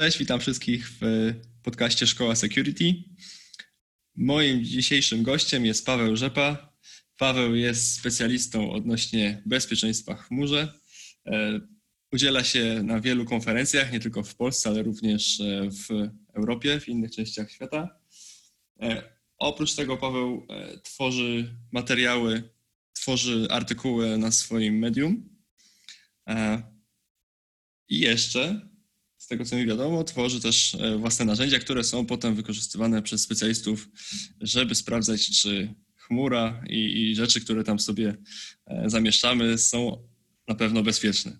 Cześć, witam wszystkich w podcaście Szkoła Security. Moim dzisiejszym gościem jest Paweł Rzepa. Paweł jest specjalistą odnośnie bezpieczeństwa w chmurze. E, udziela się na wielu konferencjach, nie tylko w Polsce, ale również e, w Europie, w innych częściach świata. E, oprócz tego Paweł tworzy materiały, tworzy artykuły na swoim medium. I jeszcze z tego co mi wiadomo, tworzy też e, własne narzędzia, które są potem wykorzystywane przez specjalistów, żeby sprawdzać, czy chmura i, i rzeczy, które tam sobie e, zamieszczamy, są na pewno bezpieczne.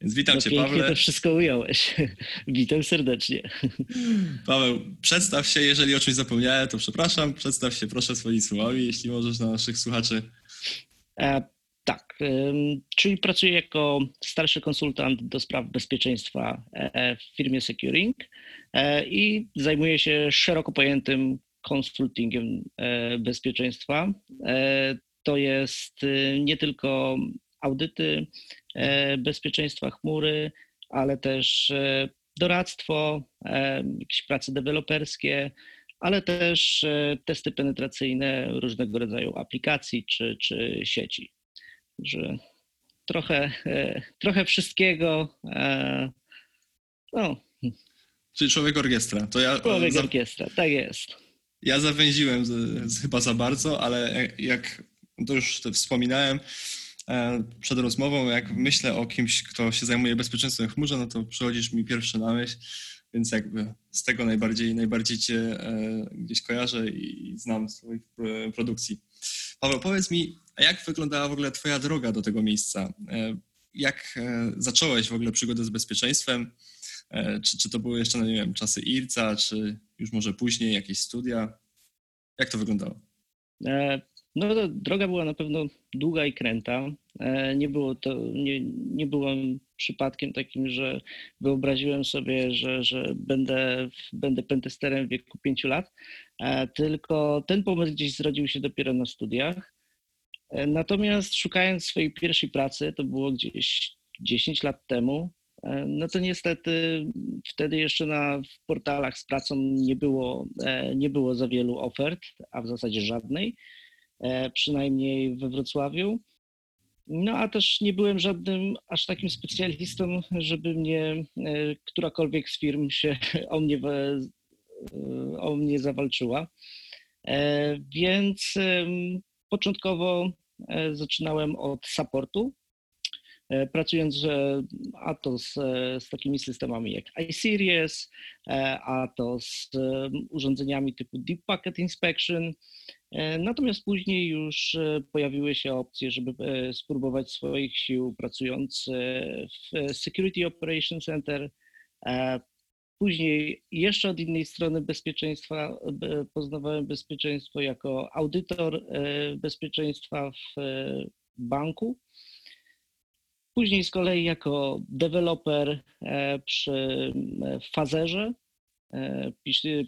Więc witam no Cię, pięknie Paweł. to wszystko ująłeś. Witam serdecznie. Paweł, przedstaw się, jeżeli o czymś zapomniałem, to przepraszam. Przedstaw się proszę swoimi słowami, jeśli możesz na naszych słuchaczy. Tak, czyli pracuję jako starszy konsultant do spraw bezpieczeństwa e, w firmie Securing e, i zajmuję się szeroko pojętym konsultingiem e, bezpieczeństwa. To jest nie tylko audyty bezpieczeństwa chmury, ale też doradztwo, jakieś prace deweloperskie, ale też testy penetracyjne różnego rodzaju aplikacji czy, czy sieci że trochę, e, trochę wszystkiego. E, no. Czyli człowiek orkiestra. To ja, człowiek za, orkiestra, tak jest. Ja zawęziłem z, z, chyba za bardzo, ale jak to już wspominałem e, przed rozmową, jak myślę o kimś, kto się zajmuje bezpieczeństwem w chmurze, no to przychodzisz mi pierwszy na myśl, więc jakby z tego najbardziej, najbardziej cię gdzieś kojarzę i znam z swoich produkcji. Paweł, powiedz mi, jak wyglądała w ogóle Twoja droga do tego miejsca? E, jak e, zacząłeś w ogóle przygodę z bezpieczeństwem? E, czy, czy to były jeszcze, no nie wiem, czasy IRCA, czy już może później jakieś studia? Jak to wyglądało? No, droga była na pewno długa i kręta. Nie było to, nie, nie byłem przypadkiem takim, że wyobraziłem sobie, że, że będę, będę pentesterem w wieku pięciu lat, tylko ten pomysł gdzieś zrodził się dopiero na studiach. E, natomiast szukając swojej pierwszej pracy, to było gdzieś 10 lat temu, e, no to niestety wtedy jeszcze na w portalach z pracą nie było, e, nie było za wielu ofert, a w zasadzie żadnej, przynajmniej we Wrocławiu. No a też nie byłem żadnym aż takim specjalistą, żeby mnie którakolwiek z firm się o mnie, o mnie zawalczyła. Więc początkowo E, zaczynałem od supportu, e, pracując a to z, z takimi systemami jak iSeries, e, a to z urządzeniami typu Deep Packet Inspection. Natomiast później już pojawiły się opcje, żeby spróbować swoich sił pracując w Security Operation Center. Później jeszcze od innej strony bezpieczeństwa poznawałem bezpieczeństwo jako audytor e, bezpieczeństwa w e, banku. Później z kolei jako deweloper e, przy Fazerze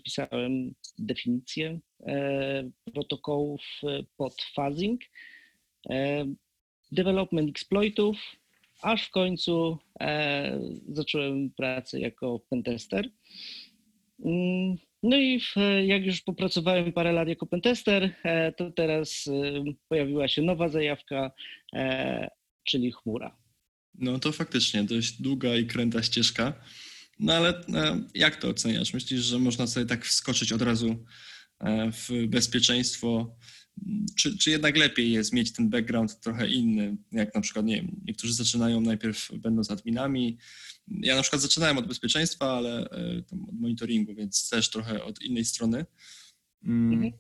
pisałem definicję protokołów pod phasing, development exploitów, aż w końcu e, zacząłem pracę jako pentester. Mm, no i w, jak już popracowałem parę lat jako pentester, e, to teraz e, pojawiła się nowa zajawka, e, czyli chmura. No to faktycznie dość długa i kręta ścieżka. No ale e, jak to oceniasz? Myślisz, że można sobie tak wskoczyć od razu e, w bezpieczeństwo czy, czy jednak lepiej jest mieć ten background trochę inny, jak na przykład, nie wiem, niektórzy zaczynają najpierw będąc adminami. Ja na przykład zaczynałem od bezpieczeństwa, ale e, od monitoringu, więc też trochę od innej strony. Mm, mhm.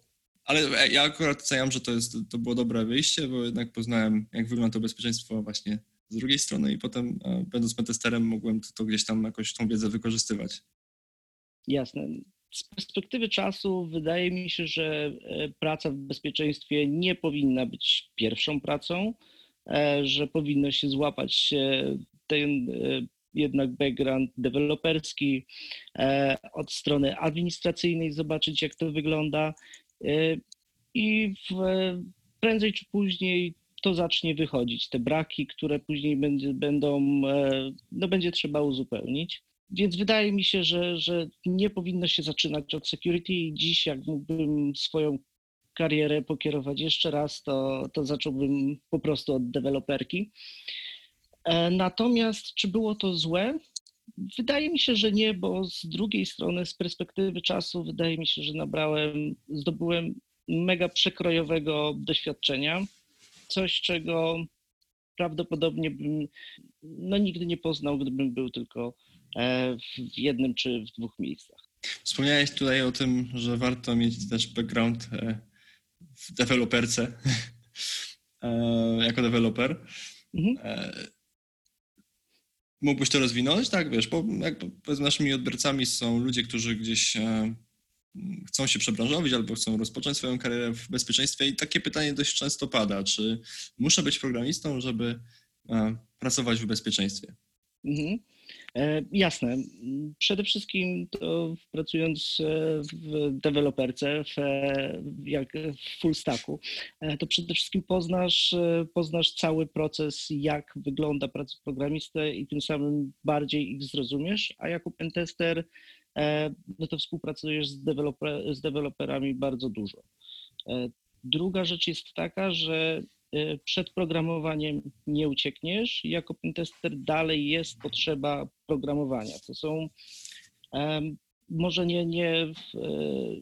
Ale ja akurat oceniam, że to, jest, to było dobre wyjście, bo jednak poznałem, jak wygląda to bezpieczeństwo właśnie z drugiej strony i potem e, będąc pentesterem mogłem to, to gdzieś tam jakoś tą wiedzę wykorzystywać. Jasne z perspektywy czasu wydaje mi się, że e, praca w bezpieczeństwie nie powinna być pierwszą pracą, e, że powinno się złapać ten e, jednak background deweloperski od strony administracyjnej, zobaczyć jak to wygląda i w, prędzej czy później to zacznie wychodzić. Te braki, które później będzie, będą, no będzie trzeba uzupełnić. Więc wydaje mi się, że, że nie powinno się zaczynać od security i dziś jak mógłbym swoją karierę pokierować jeszcze raz, to, to zacząłbym po prostu od deweloperki. E, natomiast czy było to złe? Wydaje mi się, że nie, bo z drugiej strony, z perspektywy czasu, wydaje mi się, że nabrałem, zdobyłem mega przekrojowego doświadczenia. Coś, czego prawdopodobnie bym no, nigdy nie poznał, gdybym był tylko w jednym czy w dwóch miejscach. Wspomniałeś tutaj o tym, że warto mieć też background e, w deweloperce jako deweloper. Mhm. Mógłbyś to rozwinąć? Tak, wiesz, bo jakby naszymi odbiorcami są ludzie, którzy gdzieś e, chcą się przebranżowić albo chcą rozpocząć swoją karierę w bezpieczeństwie i takie pytanie dość często pada, czy muszę być programistą, żeby e, pracować w bezpieczeństwie? Mhm. E, jasne. Przede wszystkim to pracując e, w deweloperce, w, jak w full stacku, e, to przede wszystkim poznasz, poznasz cały proces, jak wygląda praca programisty i tym samym bardziej ich zrozumiesz, a jako pentester no to współpracujesz z, deweloper, z deweloperami bardzo dużo. Druga rzecz jest taka, że przed programowaniem nie uciekniesz. Jako pentester dalej jest potrzeba programowania. To są może nie, nie y,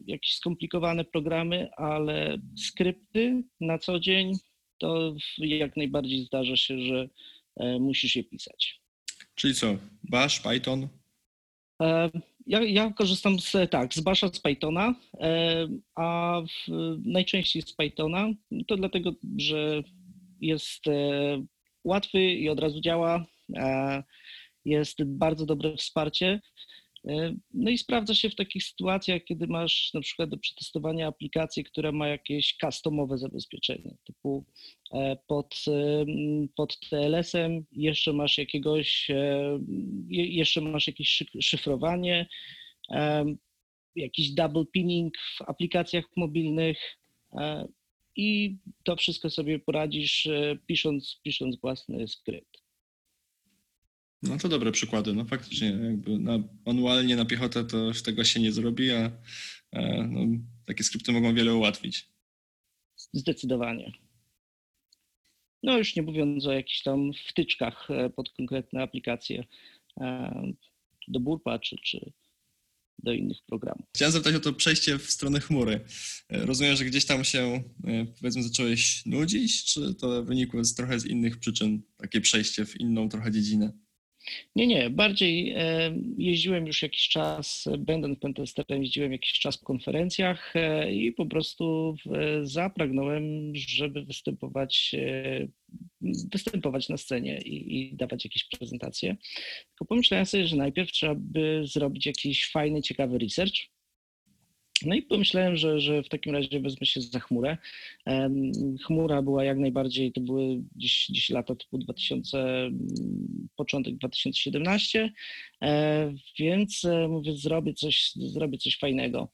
jakieś skomplikowane programy, ale skrypty na co dzień to jak najbardziej zdarza się, że e, musisz je pisać. Czyli co? Bash, Python? Ja, ja, korzystam z, tak, z Basha, z Pythona, a w, najczęściej z Pythona. To dlatego, że jest e, łatwy i od razu działa. Jest bardzo dobre wsparcie. E, no i sprawdza się w takich sytuacjach, kiedy masz na przykład do przetestowania aplikację, która ma jakieś customowe zabezpieczenie, typu e, pod, pod TLS-em jeszcze masz jakiegoś, jeszcze masz jakieś szyfrowanie, jakiś double pinning w aplikacjach mobilnych i to wszystko sobie poradzisz pisząc, pisząc własny skrypt. No to dobre przykłady. No faktycznie, jakby na, manualnie na piechotę to tego się nie zrobi, a no, takie skrypty mogą wiele ułatwić. Zdecydowanie. No już nie mówiąc o jakichś tam wtyczkach e, pod konkretne aplikacje e, do burpa czy, czy do innych programów. Chciałem zapytać o to przejście w stronę chmury. E, rozumiem, że gdzieś tam się powiedzmy zacząłeś nudzić, czy to wynikło z trochę z innych przyczyn, takie przejście w inną trochę dziedzinę? Nie, nie, bardziej e, jeździłem już jakiś czas, będąc pentesterem, jeździłem jakiś czas po konferencjach e, i po prostu zapragnąłem, żeby występować, e, występować na scenie i, i dawać jakieś prezentacje. Tylko pomyślałem sobie, że najpierw trzeba by zrobić jakiś fajny, ciekawy research, no i pomyślałem, że, że w takim razie wezmę się za chmurę. Chmura była jak najbardziej, to były gdzieś, gdzieś lata typu 2000, początek 2017, e, więc e, mówię, zrobię coś, zrobię coś fajnego.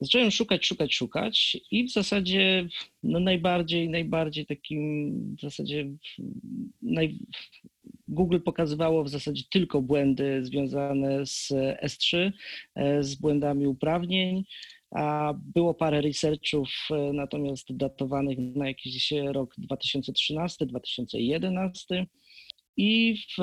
Zacząłem szukać, szukać, szukać i w zasadzie no najbardziej, najbardziej takim w zasadzie naj, Google pokazywało w zasadzie tylko błędy związane z S3, e, z błędami uprawnień. A było parę researchów e, natomiast datowanych na jakiś rok 2013-2011 i w,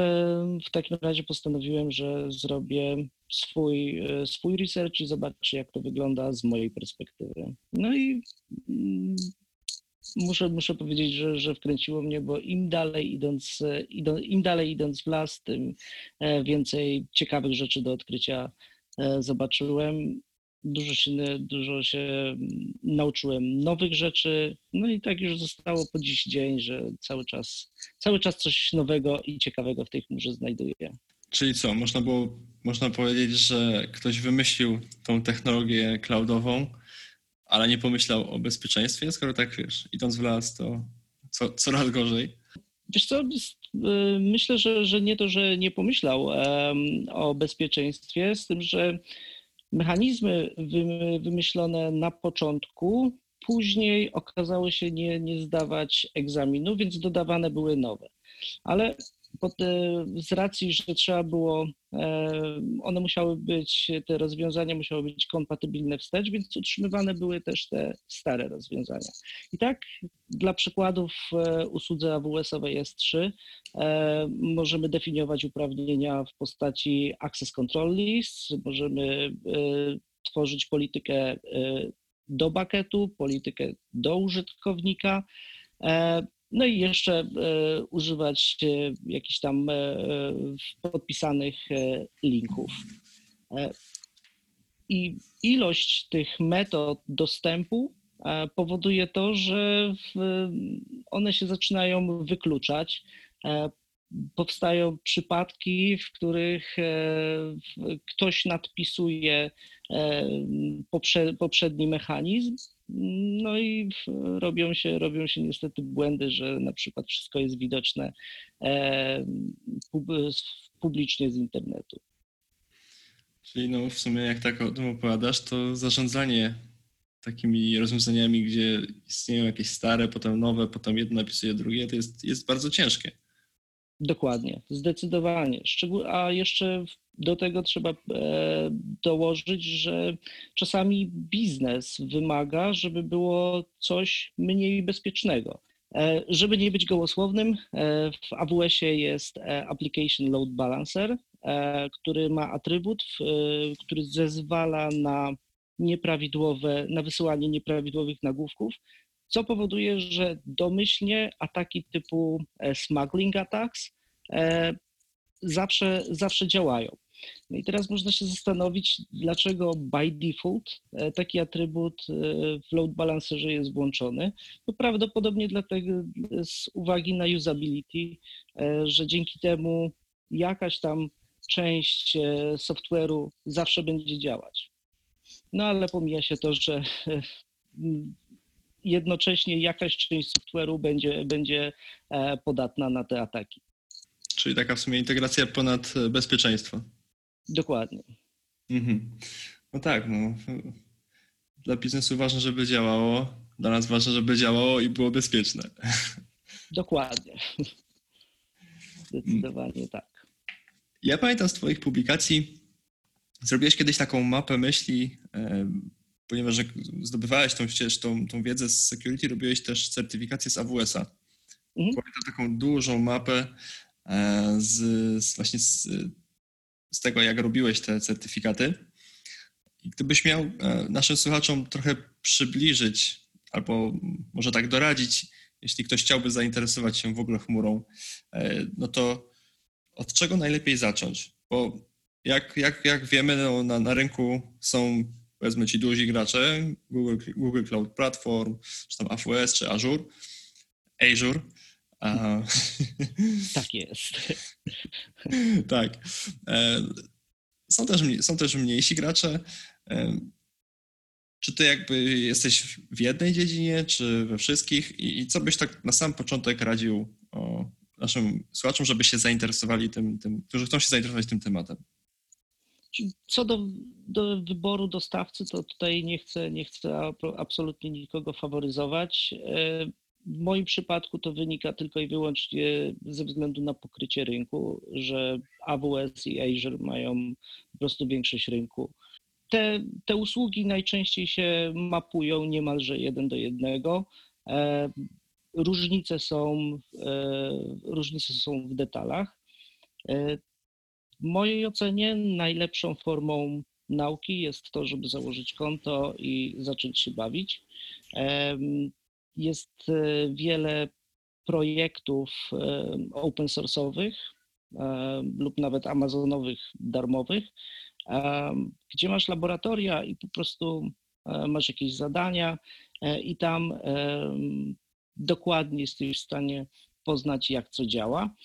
w takim razie postanowiłem, że zrobię swój, e, swój research i zobaczę, jak to wygląda z mojej perspektywy. No i mm, muszę, muszę powiedzieć, że, że wkręciło mnie, bo im dalej idąc, im dalej idąc w las, tym e, więcej ciekawych rzeczy do odkrycia e, zobaczyłem. Dużo się, dużo się nauczyłem nowych rzeczy, no i tak już zostało po dziś dzień, że cały czas, cały czas coś nowego i ciekawego w tej chmurze znajduję. Czyli co, można było, można powiedzieć, że ktoś wymyślił tą technologię cloudową, ale nie pomyślał o bezpieczeństwie, skoro tak wiesz, idąc w las, to co, coraz gorzej. Wiesz co, y, myślę, że, że nie to, że nie pomyślał o bezpieczeństwie, z tym, że mechanizmy wymyślone na początku później okazały się nie, nie zdawać egzaminu, więc dodawane były nowe. Ale pod, z racji, że trzeba było, one musiały być, te rozwiązania musiały być kompatybilne wstecz, więc utrzymywane były też te stare rozwiązania. I tak dla przykładów w usłudze AWS-owej S3 możemy definiować uprawnienia w postaci Access Control List, możemy tworzyć politykę do bucketu, politykę do użytkownika, no i jeszcze e, używać e, jakichś tam e, podpisanych linków. I ilość tych metod dostępu powoduje to, że one się zaczynają wykluczać. Powstają przypadki, w których ktoś nadpisuje poprzedni mechanizm, no i robią się, robią się niestety błędy, że na przykład wszystko jest widoczne publicznie z internetu. Czyli no w sumie jak tak o tym opowiadasz, to zarządzanie takimi rozwiązaniami, gdzie istnieją jakieś stare, potem nowe, potem jedno napisuje drugie, to jest, jest bardzo ciężkie. Dokładnie, zdecydowanie. A jeszcze do tego trzeba e, dołożyć, że czasami biznes wymaga, żeby było coś mniej bezpiecznego. E, żeby nie być gołosłownym, e, w AWS-ie jest Application Load Balancer, który ma atrybut, który zezwala na nieprawidłowe, na wysyłanie nieprawidłowych nagłówków, co powoduje, że domyślnie ataki typu smuggling attacks zawsze, zawsze działają. No i teraz można się zastanowić, dlaczego by default e, taki atrybut e, w load balancerze jest włączony. No prawdopodobnie dlatego z uwagi na usability, e, że dzięki temu jakaś tam część software'u zawsze będzie działać. No ale pomija się to, że jednocześnie jakaś część software'u będzie, będzie podatna na te ataki. Czyli taka w sumie integracja ponad bezpieczeństwo. Dokładnie. Mhm. No tak, no. Dla biznesu ważne, żeby działało, dla nas ważne, żeby działało i było bezpieczne. Dokładnie. Zdecydowanie tak. Ja pamiętam z Twoich publikacji, zrobiłeś kiedyś taką mapę myśli, ponieważ zdobywałeś tą, tą, tą wiedzę z security, robiłeś też certyfikację z AWS-a. Mhm. Pamiętam taką dużą mapę e, z, z właśnie z z tego, jak robiłeś te certyfikaty. I gdybyś miał e, naszym słuchaczom trochę przybliżyć, albo może tak doradzić, jeśli ktoś chciałby zainteresować się w ogóle chmurą, e, no to od czego najlepiej zacząć? Bo jak, jak, jak wiemy, no, na, na rynku są powiedzmy ci duzi gracze, Google, Google Cloud Platform, czy tam AWS, czy Azure, Azure, a... Tak jest. tak. E, są też, są też mniejsi gracze. E, czy ty jakby jesteś w jednej dziedzinie, czy we wszystkich? I, co byś tak na sam początek radził naszym słuchaczom, żeby się zainteresowali tym, tym którzy chcą się zainteresować tym tematem? Co do, do, wyboru dostawcy, to tutaj nie chcę, nie chcę absolutnie nikogo faworyzować. E, w moim przypadku to wynika tylko i wyłącznie ze względu na pokrycie rynku, że AWS i Azure mają po prostu większość rynku. Te, te usługi najczęściej się mapują niemalże jeden do jednego. E, różnice są, e, różnice są w detalach. W mojej ocenie najlepszą formą nauki jest to, żeby założyć konto i zacząć się bawić. Jest e, wiele projektów e, open source'owych e, lub nawet amazonowych, darmowych, gdzie masz laboratoria i po prostu masz jakieś zadania i tam dokładnie jesteś w stanie poznać, jak co działa.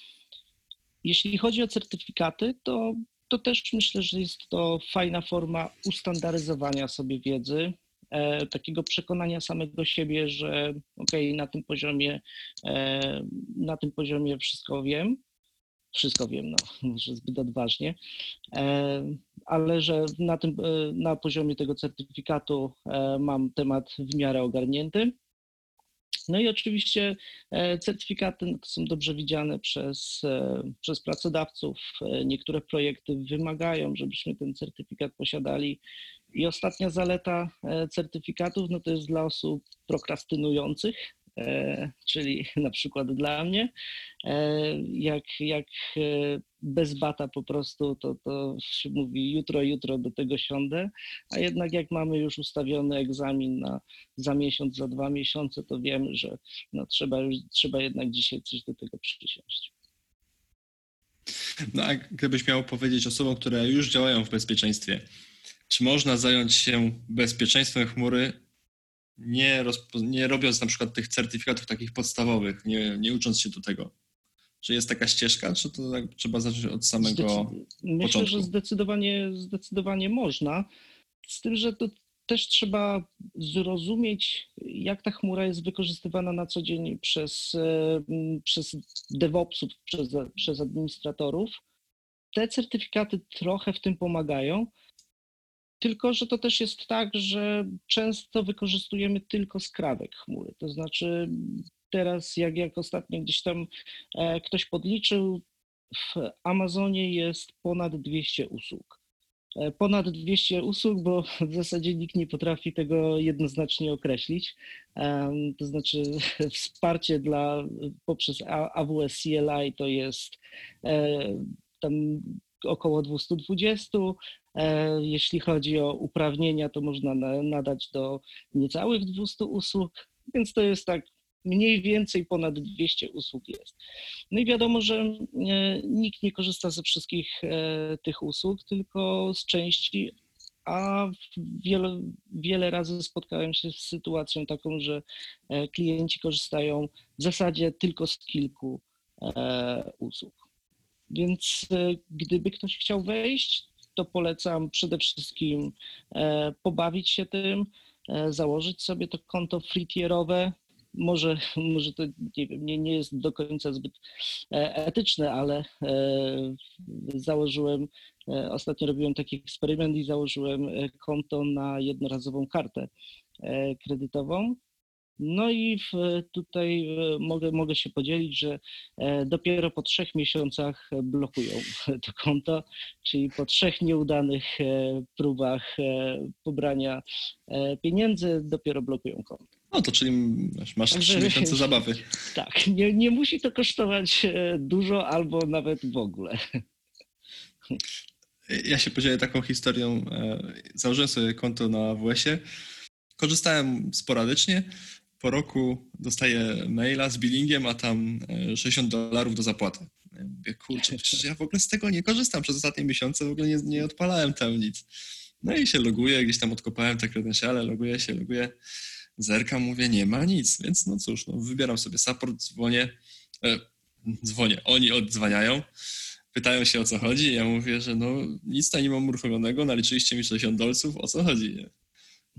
Jeśli chodzi o certyfikaty, to, to też myślę, że jest to fajna forma ustandaryzowania sobie wiedzy, E, takiego przekonania samego siebie, że okej, okay, na tym poziomie, e, na tym poziomie wszystko wiem, wszystko wiem, no może zbyt odważnie, e, ale że na, tym, na poziomie tego certyfikatu mam temat w miarę ogarnięty. No i oczywiście e, certyfikaty no, są dobrze widziane przez, e, przez pracodawców. E, niektóre projekty wymagają, żebyśmy ten certyfikat posiadali. I ostatnia zaleta certyfikatów no to jest dla osób prokrastynujących, czyli na przykład dla mnie. Jak, jak bez bata po prostu, to, to się mówi jutro, jutro do tego siądę, a jednak jak mamy już ustawiony egzamin na, za miesiąc, za dwa miesiące, to wiemy, że no, trzeba, już, trzeba jednak dzisiaj coś do tego przysiąść. No a gdybyś miał powiedzieć osobom, które już działają w bezpieczeństwie, czy można zająć się bezpieczeństwem chmury nie, nie robiąc na przykład tych certyfikatów takich podstawowych, nie, nie ucząc się do tego? Czy jest taka ścieżka, czy to tak trzeba zacząć od samego Zdecyd- Myślę, początku? że zdecydowanie, zdecydowanie można, z tym, że to też trzeba zrozumieć, jak ta chmura jest wykorzystywana na co dzień przez, przez DevOpsów, przez, przez administratorów. Te certyfikaty trochę w tym pomagają, tylko, że to też jest tak, że często wykorzystujemy tylko skrawek chmury. To znaczy, teraz, jak, jak ostatnio gdzieś tam e, ktoś podliczył, w Amazonie jest ponad 200 usług. E, ponad 200 usług, bo w zasadzie nikt nie potrafi tego jednoznacznie określić. To znaczy, wsparcie dla poprzez AWS CLI to jest e, tam około 220. E, jeśli chodzi o uprawnienia, to można nadać do niecałych 200 usług, więc to jest tak mniej więcej ponad 200 usług jest. No i wiadomo, że e, nikt nie korzysta ze wszystkich e, tych usług, tylko z części, a wiele, wiele razy spotkałem się z sytuacją taką, że klienci korzystają w zasadzie tylko z kilku usług. Więc e, gdyby ktoś chciał wejść, to polecam przede wszystkim e, pobawić się tym, e, założyć sobie to konto freetierowe. Może, może to nie, wiem, nie, nie jest do końca zbyt etyczne, ale założyłem, ostatnio robiłem taki eksperyment i założyłem konto na jednorazową kartę kredytową no i tutaj e, mogę, mogę się podzielić, że e, dopiero po trzech miesiącach blokują to konto, czyli po trzech nieudanych e, próbach pobrania pieniędzy dopiero blokują konto. No to czyli masz trzy miesiące zabawy. Tak, nie, nie musi to kosztować dużo albo nawet w ogóle. Ja się podzielę taką historią. Założyłem sobie konto na AWS-ie. Korzystałem sporadycznie po roku dostaję maila z billingiem, a tam 60 e, dolarów do zapłaty. Ja mówię, kurczę, przecież ja w ogóle z tego nie korzystam przez ostatnie miesiące, w ogóle nie, nie odpalałem tam nic. No i się loguję, gdzieś tam odkopałem te kredensiale, loguję się, loguję, zerkam, mówię, nie ma nic, więc no cóż, no, wybieram sobie support, dzwonię, e, dzwonię, oni odzwaniają, pytają się o co chodzi, ja mówię, że no nic tam nie mam uruchomionego, naliczyliście mi 60 dolców, o co chodzi? Nie?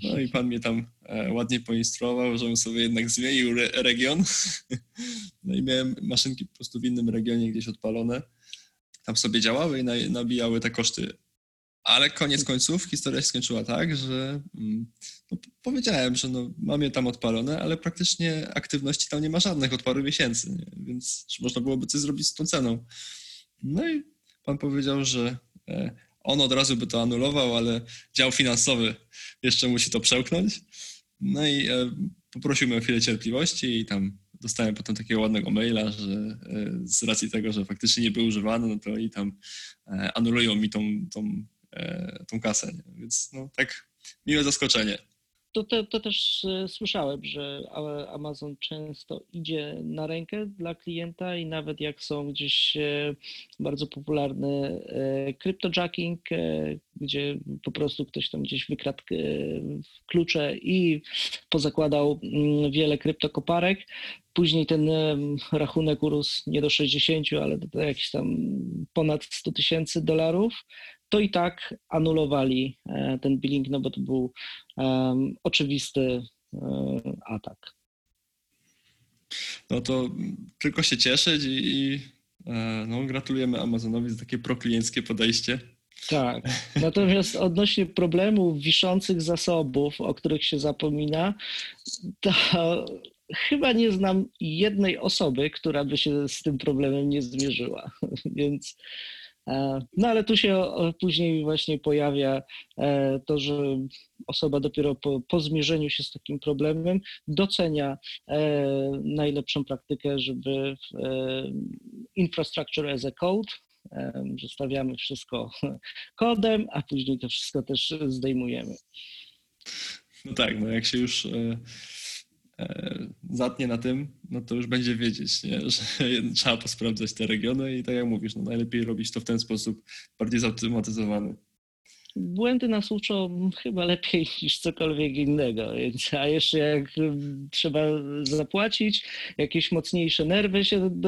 No i pan mnie tam e, ładnie poinstruował, żebym sobie jednak zmienił re region. No i miałem maszynki po prostu w innym regionie gdzieś odpalone. Tam sobie działały i nabijały te koszty. Ale koniec końców historia się skończyła tak, że mm, no, powiedziałem, że no, mam je tam odpalone, ale praktycznie aktywności tam nie ma żadnych od paru miesięcy, nie? więc można byłoby coś zrobić z tą ceną. No i pan powiedział, że e, on od razu by to anulował, ale dział finansowy jeszcze musi to przełknąć. No i e, poprosił mnie o chwilę cierpliwości i tam dostałem potem takiego ładnego maila, że e, z racji tego, że faktycznie nie był używany, no to i tam anulują mi tą, tą, tą kasę. Nie? Więc no tak miłe zaskoczenie to, to, to, też e, słyszałem, że Amazon często idzie na rękę dla klienta i nawet jak są gdzieś e, bardzo popularny cryptojacking, e, gdzie po prostu ktoś tam gdzieś wykradł klucze i pozakładał mm, wiele kryptokoparek, Później ten rachunek urósł nie do 60, ale do jakieś tam ponad 100 tysięcy dolarów to i tak anulowali e, ten billing, no bo to był um, oczywisty um, atak. No to tylko się cieszyć i, i e, no, gratulujemy Amazonowi za takie proklienckie podejście. Tak. Natomiast odnośnie problemów wiszących zasobów, o których się zapomina, to chyba nie znam jednej osoby, która by się z tym problemem nie zmierzyła. Więc no ale tu się później właśnie pojawia e, to, że osoba dopiero po, po zmierzeniu się z takim problemem docenia e, najlepszą praktykę, żeby infrastructure as a code, że stawiamy wszystko kodem, a później to wszystko też zdejmujemy. No tak, no jak się już E, zatnie na tym, no to już będzie wiedzieć, nie? że trzeba posprawdzać te regiony i tak jak mówisz, no najlepiej robić to w ten sposób bardziej zautomatyzowany. Błędy nas uczą chyba lepiej niż cokolwiek innego, więc, a jeszcze jak trzeba zapłacić, jakieś mocniejsze nerwy się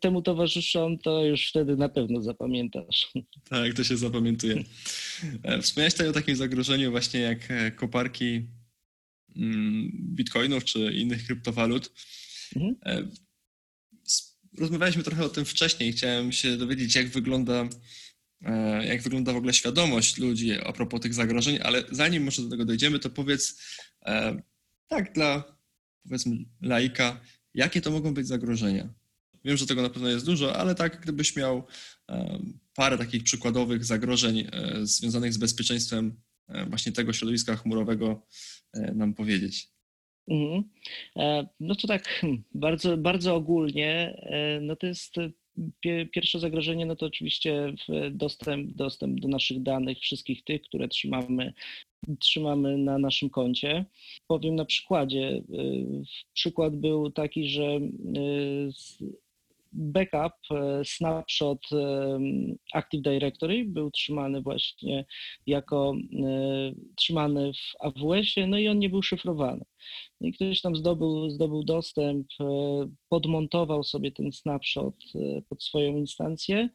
temu towarzyszą, to już wtedy na pewno zapamiętasz. Tak, to się zapamiętuje. E, wspomniałeś tutaj o takim zagrożeniu właśnie jak e, koparki bitcoinów czy innych kryptowalut. Mhm. E, rozmawialiśmy trochę o tym wcześniej. Chciałem się dowiedzieć, jak wygląda, e, jak wygląda w ogóle świadomość ludzi a propos tych zagrożeń, ale zanim może do tego dojdziemy, to powiedz e, tak dla powiedzmy laika, jakie to mogą być zagrożenia? Wiem, że tego na pewno jest dużo, ale tak gdybyś miał parę takich przykładowych zagrożeń związanych z bezpieczeństwem właśnie tego środowiska chmurowego nam powiedzieć? Mhm. E, no to tak hmm, bardzo, bardzo ogólnie, e, no to jest pierwsze zagrożenie, no to oczywiście dostęp, dostęp do naszych danych, wszystkich tych, które trzymamy, trzymamy na naszym koncie. Powiem na przykładzie. Przykład był taki, że backup, e, snapshot Active Directory był trzymany właśnie jako e, trzymany w AWS-ie, no i on nie był szyfrowany. No I ktoś tam zdobył, zdobył dostęp, e, podmontował sobie ten snapshot pod swoją instancję,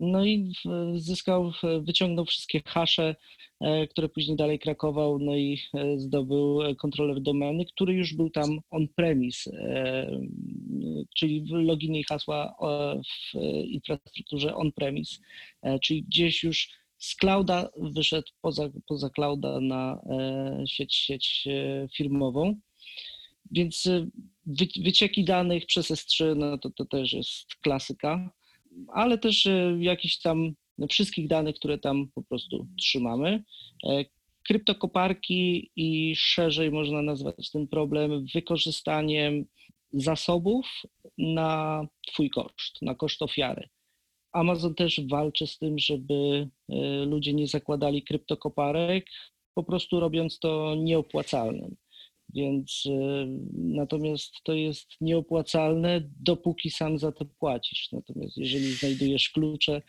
no i zyskał, wyciągnął wszystkie hasze, e, które później dalej krakował, no i e, zdobył kontroler domeny, który już był tam on-premise, e, czyli loginy i hasła w infrastrukturze on-premise, czyli gdzieś już z clouda wyszedł poza, poza clouda na sieć, sieć firmową. Więc wycieki danych przez S3 no to, to też jest klasyka ale też e, jakichś tam wszystkich danych, które tam po prostu trzymamy. E, kryptokoparki i szerzej można nazwać ten problem wykorzystaniem zasobów na Twój koszt, na koszt ofiary. Amazon też walczy z tym, żeby e, ludzie nie zakładali kryptokoparek, po prostu robiąc to nieopłacalnym. Więc y, natomiast to jest nieopłacalne, dopóki sam za to płacisz. Natomiast jeżeli znajdujesz klucze,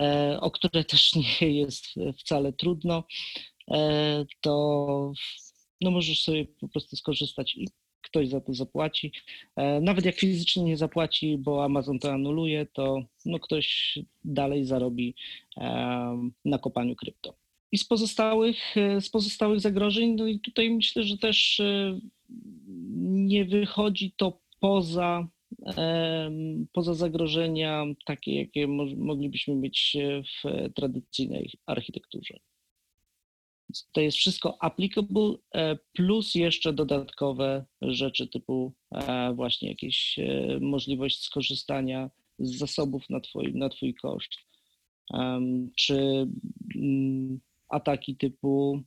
e, o które też nie jest wcale trudno, e, to no możesz sobie po prostu skorzystać i ktoś za to zapłaci. E, nawet jak fizycznie nie zapłaci, bo Amazon to anuluje, to no ktoś dalej zarobi na kopaniu krypto. I z pozostałych, e, z pozostałych zagrożeń, no i tutaj myślę, że też e, nie wychodzi to poza, poza zagrożenia takie, jakie moglibyśmy mieć w tradycyjnej architekturze. To jest wszystko applicable, e, plus jeszcze dodatkowe rzeczy typu właśnie jakieś możliwość skorzystania z zasobów na twój, na twój koszt, czy mm, ataki typu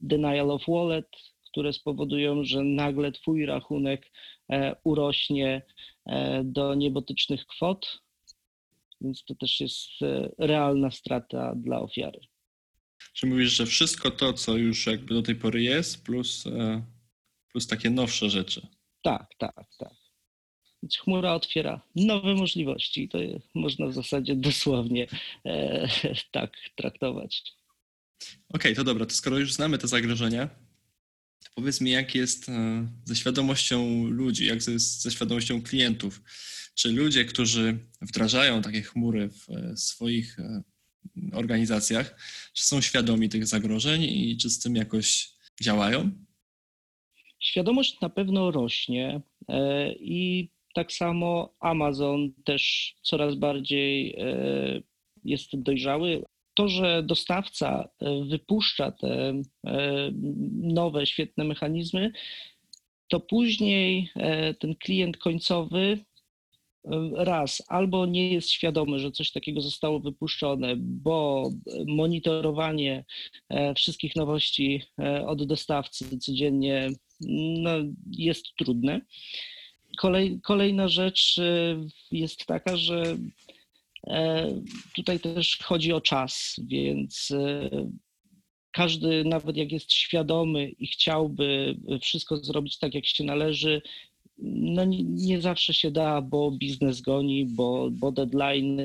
denial of wallet, które spowodują, że nagle Twój rachunek e, urośnie e, do niebotycznych kwot, więc to też jest e, realna strata dla ofiary. Czy mówisz, że wszystko to, co już jakby do tej pory jest, plus, plus takie nowsze rzeczy? Tak, tak, tak. Więc chmura otwiera nowe możliwości. To można w zasadzie dosłownie e, tak traktować. okay, to dobra, to skoro już znamy te zagrożenia, to powiedz mi, jak jest e, ze świadomością ludzi, jak jest ze świadomością klientów. Czy ludzie, którzy wdrażają takie chmury w e, swoich e, organizacjach, czy są świadomi tych zagrożeń i czy z tym jakoś działają? Świadomość na pewno rośnie i tak samo Amazon też coraz bardziej jest dojrzały to, że dostawca e, wypuszcza te e, nowe, świetne mechanizmy, to później ten klient końcowy raz albo nie jest świadomy, że coś takiego zostało wypuszczone, bo monitorowanie wszystkich nowości od dostawcy codziennie no, jest trudne. Kolej, kolejna rzecz jest taka, że tutaj też chodzi o czas, więc każdy, nawet jak jest świadomy i chciałby wszystko zrobić tak, jak się należy, no nie, nie, zawsze się da, bo biznes goni, bo, bo deadline,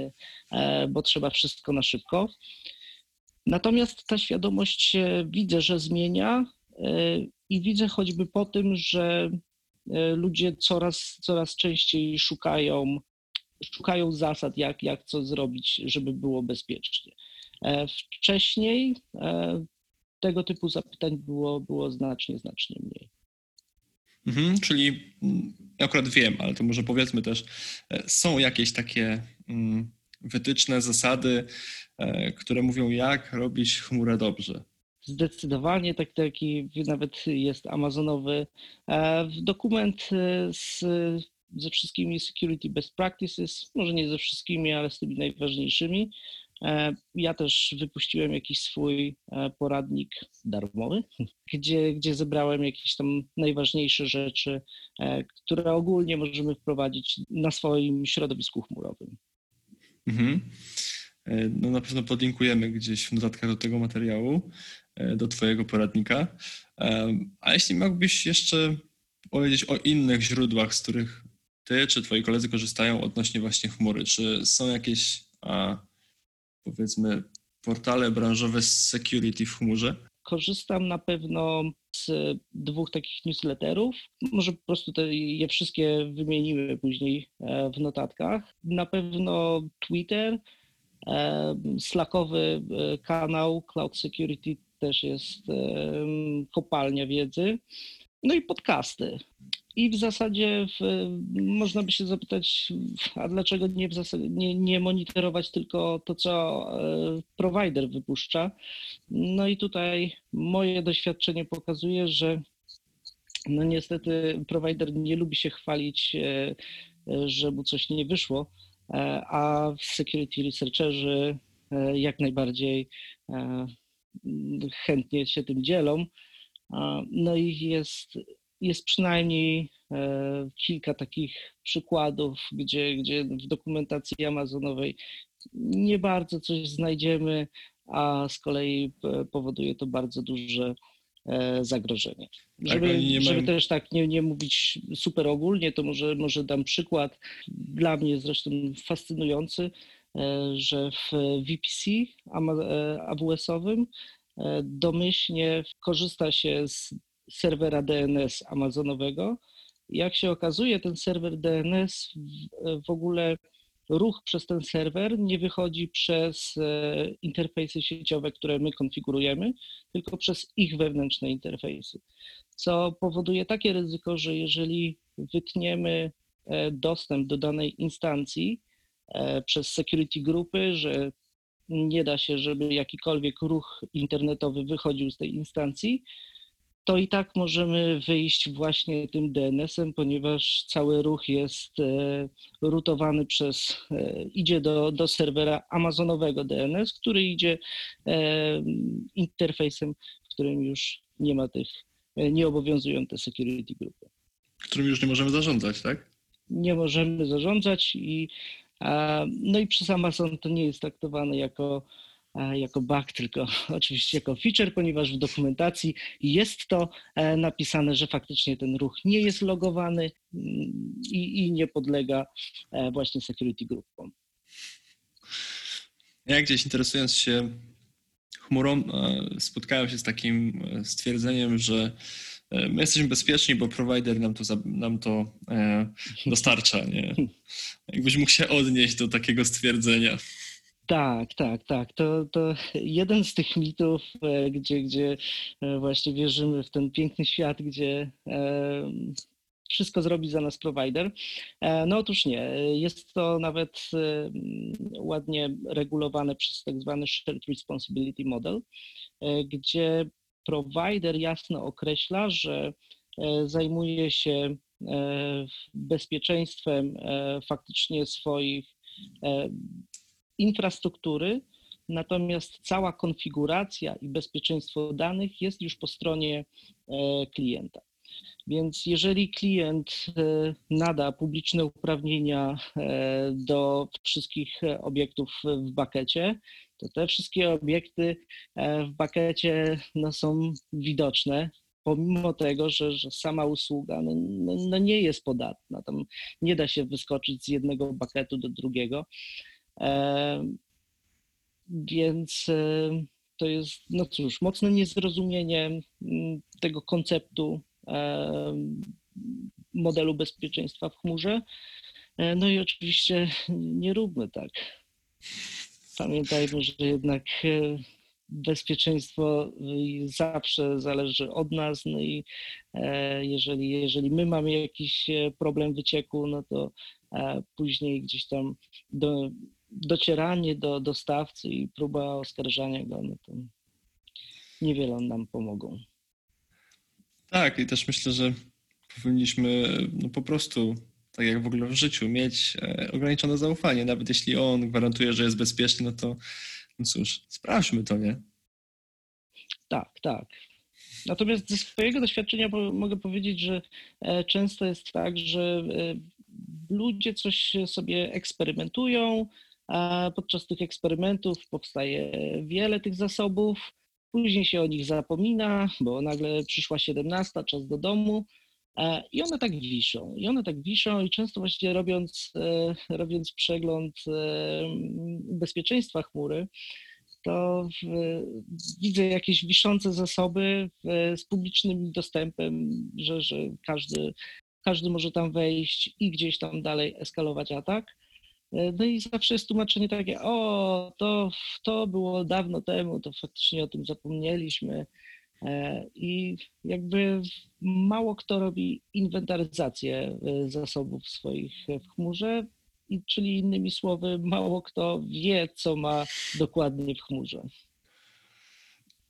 e, bo trzeba wszystko na szybko. Natomiast ta świadomość widzę, że zmienia e, i widzę choćby po tym, że e, ludzie coraz, coraz częściej szukają, szukają zasad, jak, jak co zrobić, żeby było bezpiecznie. Wcześniej tego typu zapytań było, było znacznie, znacznie mniej. Mhm, czyli mm, akurat wiem, ale to może powiedzmy też, e, są jakieś takie mm, wytyczne, zasady, e, które mówią, jak robić chmurę dobrze. Zdecydowanie tak, taki nawet jest amazonowy e, dokument z, ze wszystkimi security best practices, może nie ze wszystkimi, ale z tymi najważniejszymi. E, ja też wypuściłem jakiś swój e, poradnik darmowy, gdzie, gdzie zebrałem jakieś tam najważniejsze rzeczy, e, które ogólnie możemy wprowadzić na swoim środowisku chmurowym. Mhm. No na pewno podlinkujemy gdzieś w notatkach do tego materiału, do Twojego poradnika. A jeśli mógłbyś jeszcze powiedzieć o innych źródłach, z których Ty czy Twoi koledzy korzystają odnośnie właśnie chmury? Czy są jakieś powiedzmy portale branżowe z security w chmurze? Korzystam na pewno z dwóch takich newsletterów. Może po prostu te, je wszystkie wymienimy później e, w notatkach. Na pewno Twitter, e, Slackowy e, kanał Cloud Security też jest kopalnia wiedzy. No i podcasty. I w zasadzie w, można by się zapytać, a dlaczego nie, zasadzie, nie, nie monitorować tylko to, co e, provider wypuszcza. No i tutaj moje doświadczenie pokazuje, że no niestety provider nie lubi się chwalić, e, że mu coś nie wyszło, e, a security researcherzy jak najbardziej chętnie się tym dzielą. No i jest jest przynajmniej e, kilka takich przykładów, gdzie, gdzie w dokumentacji amazonowej nie bardzo coś znajdziemy, a z kolei e, powoduje to bardzo duże e, zagrożenie. Tak, żeby, żeby też tak nie, nie mówić super ogólnie, to może, może dam przykład, dla mnie zresztą fascynujący, że w VPC AWS-owym domyślnie korzysta się z serwera DNS amazonowego. Jak się okazuje, ten serwer DNS w ogóle ruch przez ten serwer nie wychodzi przez e, interfejsy sieciowe, które my konfigurujemy, tylko przez ich wewnętrzne interfejsy. Co powoduje takie ryzyko, że jeżeli wytniemy e, dostęp do danej instancji e, przez security grupy, że nie da się, żeby jakikolwiek ruch internetowy wychodził z tej instancji, to i tak możemy wyjść właśnie tym DNS-em, ponieważ cały ruch jest e, rutowany przez, e, idzie do, do serwera amazonowego DNS, który idzie e, interfejsem, w którym już nie ma tych, nie obowiązują te security grupy. Którym już nie możemy zarządzać, tak? Nie możemy zarządzać i no i przez Amazon to nie jest traktowane jako jako bug, tylko oczywiście jako feature, ponieważ w dokumentacji jest to e, napisane, że faktycznie ten ruch nie jest logowany mm, i, i nie podlega e, właśnie security groupom. Ja gdzieś interesując się chmurą, e, spotkałem się z takim stwierdzeniem, że my jesteśmy bezpieczni, bo provider nam to, nam to dostarcza. Nie? Jakbyś mógł się odnieść do takiego stwierdzenia. Tak, tak, tak. To, to jeden z tych mitów, e, gdzie, gdzie e, właśnie wierzymy w ten piękny świat, gdzie e, wszystko zrobi za nas provider. No otóż nie. Jest to nawet ładnie regulowane przez tak zwany Shared Responsibility Model, gdzie provider jasno określa, że zajmuje się bezpieczeństwem faktycznie swoich infrastruktury, natomiast cała konfiguracja i bezpieczeństwo danych jest już po stronie klienta. Więc jeżeli klient e, nada publiczne uprawnienia e, do wszystkich obiektów w bakecie, to te wszystkie obiekty e, w bakecie no, są widoczne, pomimo tego, że, że sama usługa no, no, no, nie jest podatna. Tam nie da się wyskoczyć z jednego baketu do drugiego. Więc to jest, no cóż, mocne niezrozumienie tego konceptu modelu bezpieczeństwa w chmurze. E, no i oczywiście nie róbmy tak. Pamiętajmy, że jednak e, bezpieczeństwo zawsze zależy od nas. No i e, jeżeli, jeżeli my mamy jakiś problem wycieku, no to później gdzieś tam do, docieranie do dostawcy i próba oskarżania go, no to niewiele nam pomogą. Tak, i też myślę, że powinniśmy no po prostu, tak jak w ogóle w życiu, mieć e, ograniczone zaufanie. Nawet jeśli on gwarantuje, że jest bezpieczny, no to no cóż, sprawdźmy to, nie? Tak, tak. Natomiast ze swojego doświadczenia mogę powiedzieć, że e, często jest tak, że e, ludzie coś sobie eksperymentują, a podczas tych eksperymentów powstaje wiele tych zasobów, Później się o nich zapomina, bo nagle przyszła 17, czas do domu. E, I one tak wiszą. I one tak wiszą i często właśnie robiąc, e, robiąc przegląd e, bezpieczeństwa chmury, to w, widzę jakieś wiszące zasoby w, z publicznym dostępem, że, że każdy, każdy może tam wejść i gdzieś tam dalej eskalować atak. E, no i zawsze jest tłumaczenie takie, o, to, to było dawno temu, to faktycznie o tym zapomnieliśmy. E, I jakby mało kto robi inwentaryzację e, zasobów swoich w chmurze, czyli innymi słowy, mało kto wie, co ma dokładnie w chmurze.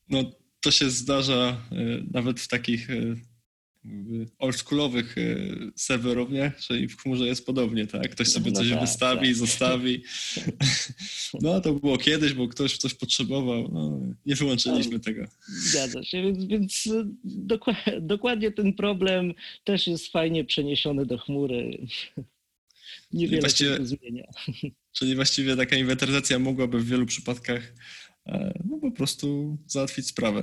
No, to się zdarza nawet w takich oldschoolowych e, serwerowniach, czyli w chmurze jest podobnie, tak? Ktoś sobie no coś tak, wystawi, tak. zostawi. No to było kiedyś, bo ktoś coś potrzebował. No, nie wyłączyliśmy no, tego. Zgadza się, więc, więc dokładnie, dokładnie ten problem też jest fajnie przeniesiony do chmury. Niewiele się zmienia. Czyli właściwie taka inwentaryzacja mogłaby w wielu przypadkach e, no, po prostu załatwić sprawę.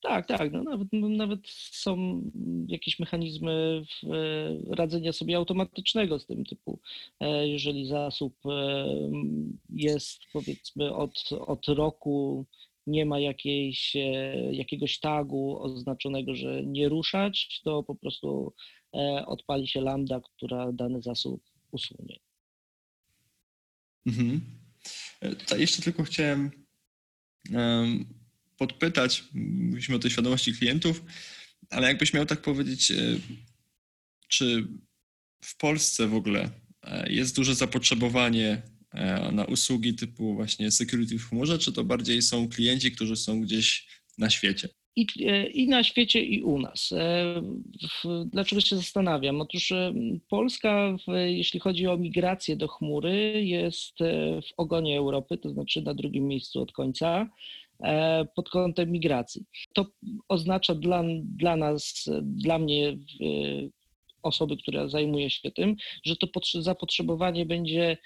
Tak, tak. No nawet, no nawet są jakieś mechanizmy e, radzenia sobie automatycznego z tym typu. E, jeżeli zasób e, jest powiedzmy od, od roku, nie ma jakiejś, jakiegoś tagu oznaczonego, że nie ruszać, to po prostu odpali się lambda, która dany zasób usunie. Mhm. Jeszcze tylko chciałem podpytać, mówiliśmy o tej świadomości klientów, ale jakbyś miał tak powiedzieć, e, czy w Polsce w ogóle e, jest duże zapotrzebowanie e, na usługi typu właśnie security w chmurze, czy to bardziej są klienci, którzy są gdzieś na świecie? I, I na świecie, i u nas. Dlaczego się zastanawiam? Otóż Polska, jeśli chodzi o migrację do chmury, jest w ogonie Europy, to znaczy na drugim miejscu od końca. E, pod kątem migracji. To oznacza dla, dla nas, dla mnie, osoby, która zajmuje się tym, że to zapotrzebowanie będzie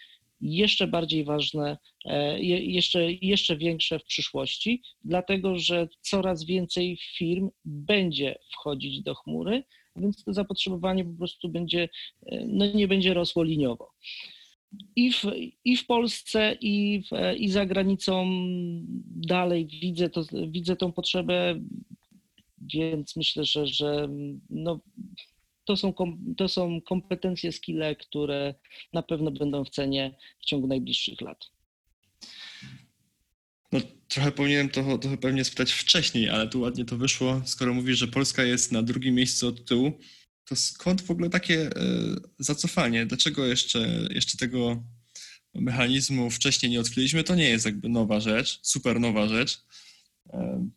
jeszcze bardziej ważne, e, jeszcze, jeszcze większe w przyszłości, dlatego że coraz więcej firm będzie wchodzić do chmury, więc to zapotrzebowanie po prostu będzie, e, no nie będzie rosło liniowo i w, i w Polsce, i, w, i za granicą dalej widzę, to, widzę tą potrzebę, więc myślę, że, że no, to, są, to są kompetencje, skille, które na pewno będą w cenie w ciągu najbliższych lat. No, trochę powinienem to, to pewnie spytać wcześniej, ale tu ładnie to wyszło, skoro mówisz, że Polska jest na drugim miejscu od tyłu to skąd w ogóle takie e, zacofanie? Dlaczego jeszcze, jeszcze tego mechanizmu wcześniej nie odkryliśmy? To nie jest jakby nowa rzecz, super nowa rzecz.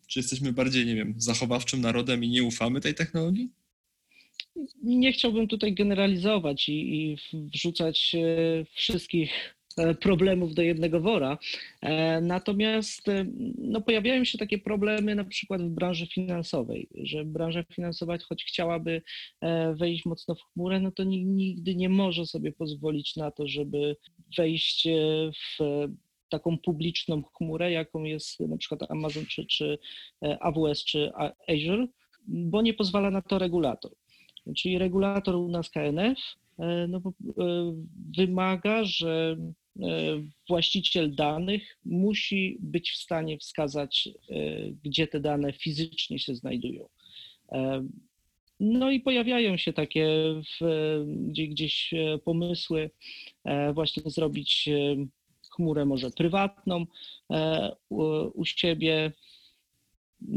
Czy jesteśmy bardziej, nie wiem, zachowawczym narodem i nie ufamy tej technologii? Nie chciałbym tutaj generalizować i, i wrzucać e, wszystkich e, problemów do jednego wora. E, natomiast no, pojawiają się takie problemy na przykład w branży finansowej, że branża finansowa, choć chciałaby wejść mocno w chmurę, no to nigdy nie może sobie pozwolić na to, żeby wejść w taką publiczną chmurę, jaką jest na przykład Amazon czy, czy AWS czy Azure, bo nie pozwala na to regulator. Czyli regulator u nas KNF e, no, e, wymaga, że e, właściciel danych musi być w stanie wskazać, gdzie te dane fizycznie się znajdują. No i pojawiają się takie w, gdzieś pomysły właśnie zrobić chmurę może prywatną u, siebie,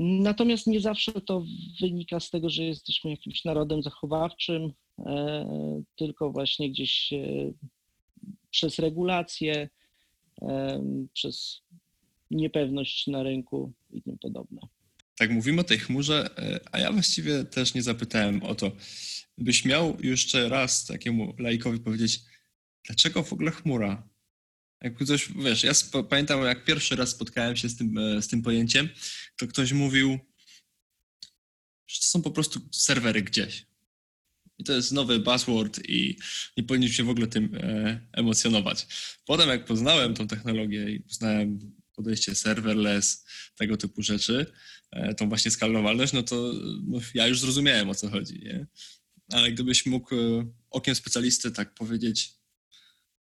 Natomiast nie zawsze to wynika z tego, że jesteśmy jakimś narodem zachowawczym, e, tylko właśnie gdzieś e, przez regulacje, e, przez niepewność na rynku i tym podobne. Tak, mówimy o tej chmurze, a ja właściwie też nie zapytałem o to. Byś miał jeszcze raz takiemu laikowi powiedzieć, dlaczego w ogóle chmura? Jak ktoś, wiesz, ja pamiętam, jak pierwszy raz spotkałem się z tym, e, z tym pojęciem, to ktoś mówił, że to są po prostu serwery gdzieś. I to jest nowy buzzword i nie powinniśmy się w ogóle tym e, emocjonować. Potem jak poznałem tą technologię i poznałem podejście serverless, tego typu rzeczy, e, tą właśnie skalowalność, no to no, ja już zrozumiałem o co chodzi. Nie? Ale gdybyś mógł e, okiem specjalisty tak powiedzieć,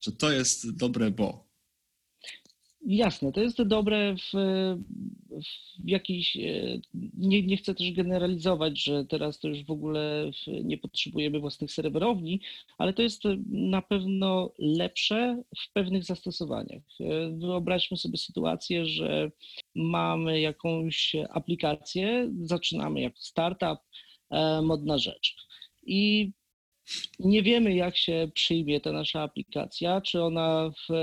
że to jest dobre, bo Jasne, to jest dobre w, w jakiejś. E, nie, nie chcę też generalizować, że teraz to już w ogóle nie potrzebujemy własnych serwerowni, ale to jest na pewno lepsze w pewnych zastosowaniach. E, wyobraźmy sobie sytuację, że mamy jakąś aplikację, zaczynamy jako startup, e, modna rzecz. I nie wiemy, jak się przyjmie ta nasza aplikacja, czy ona, w,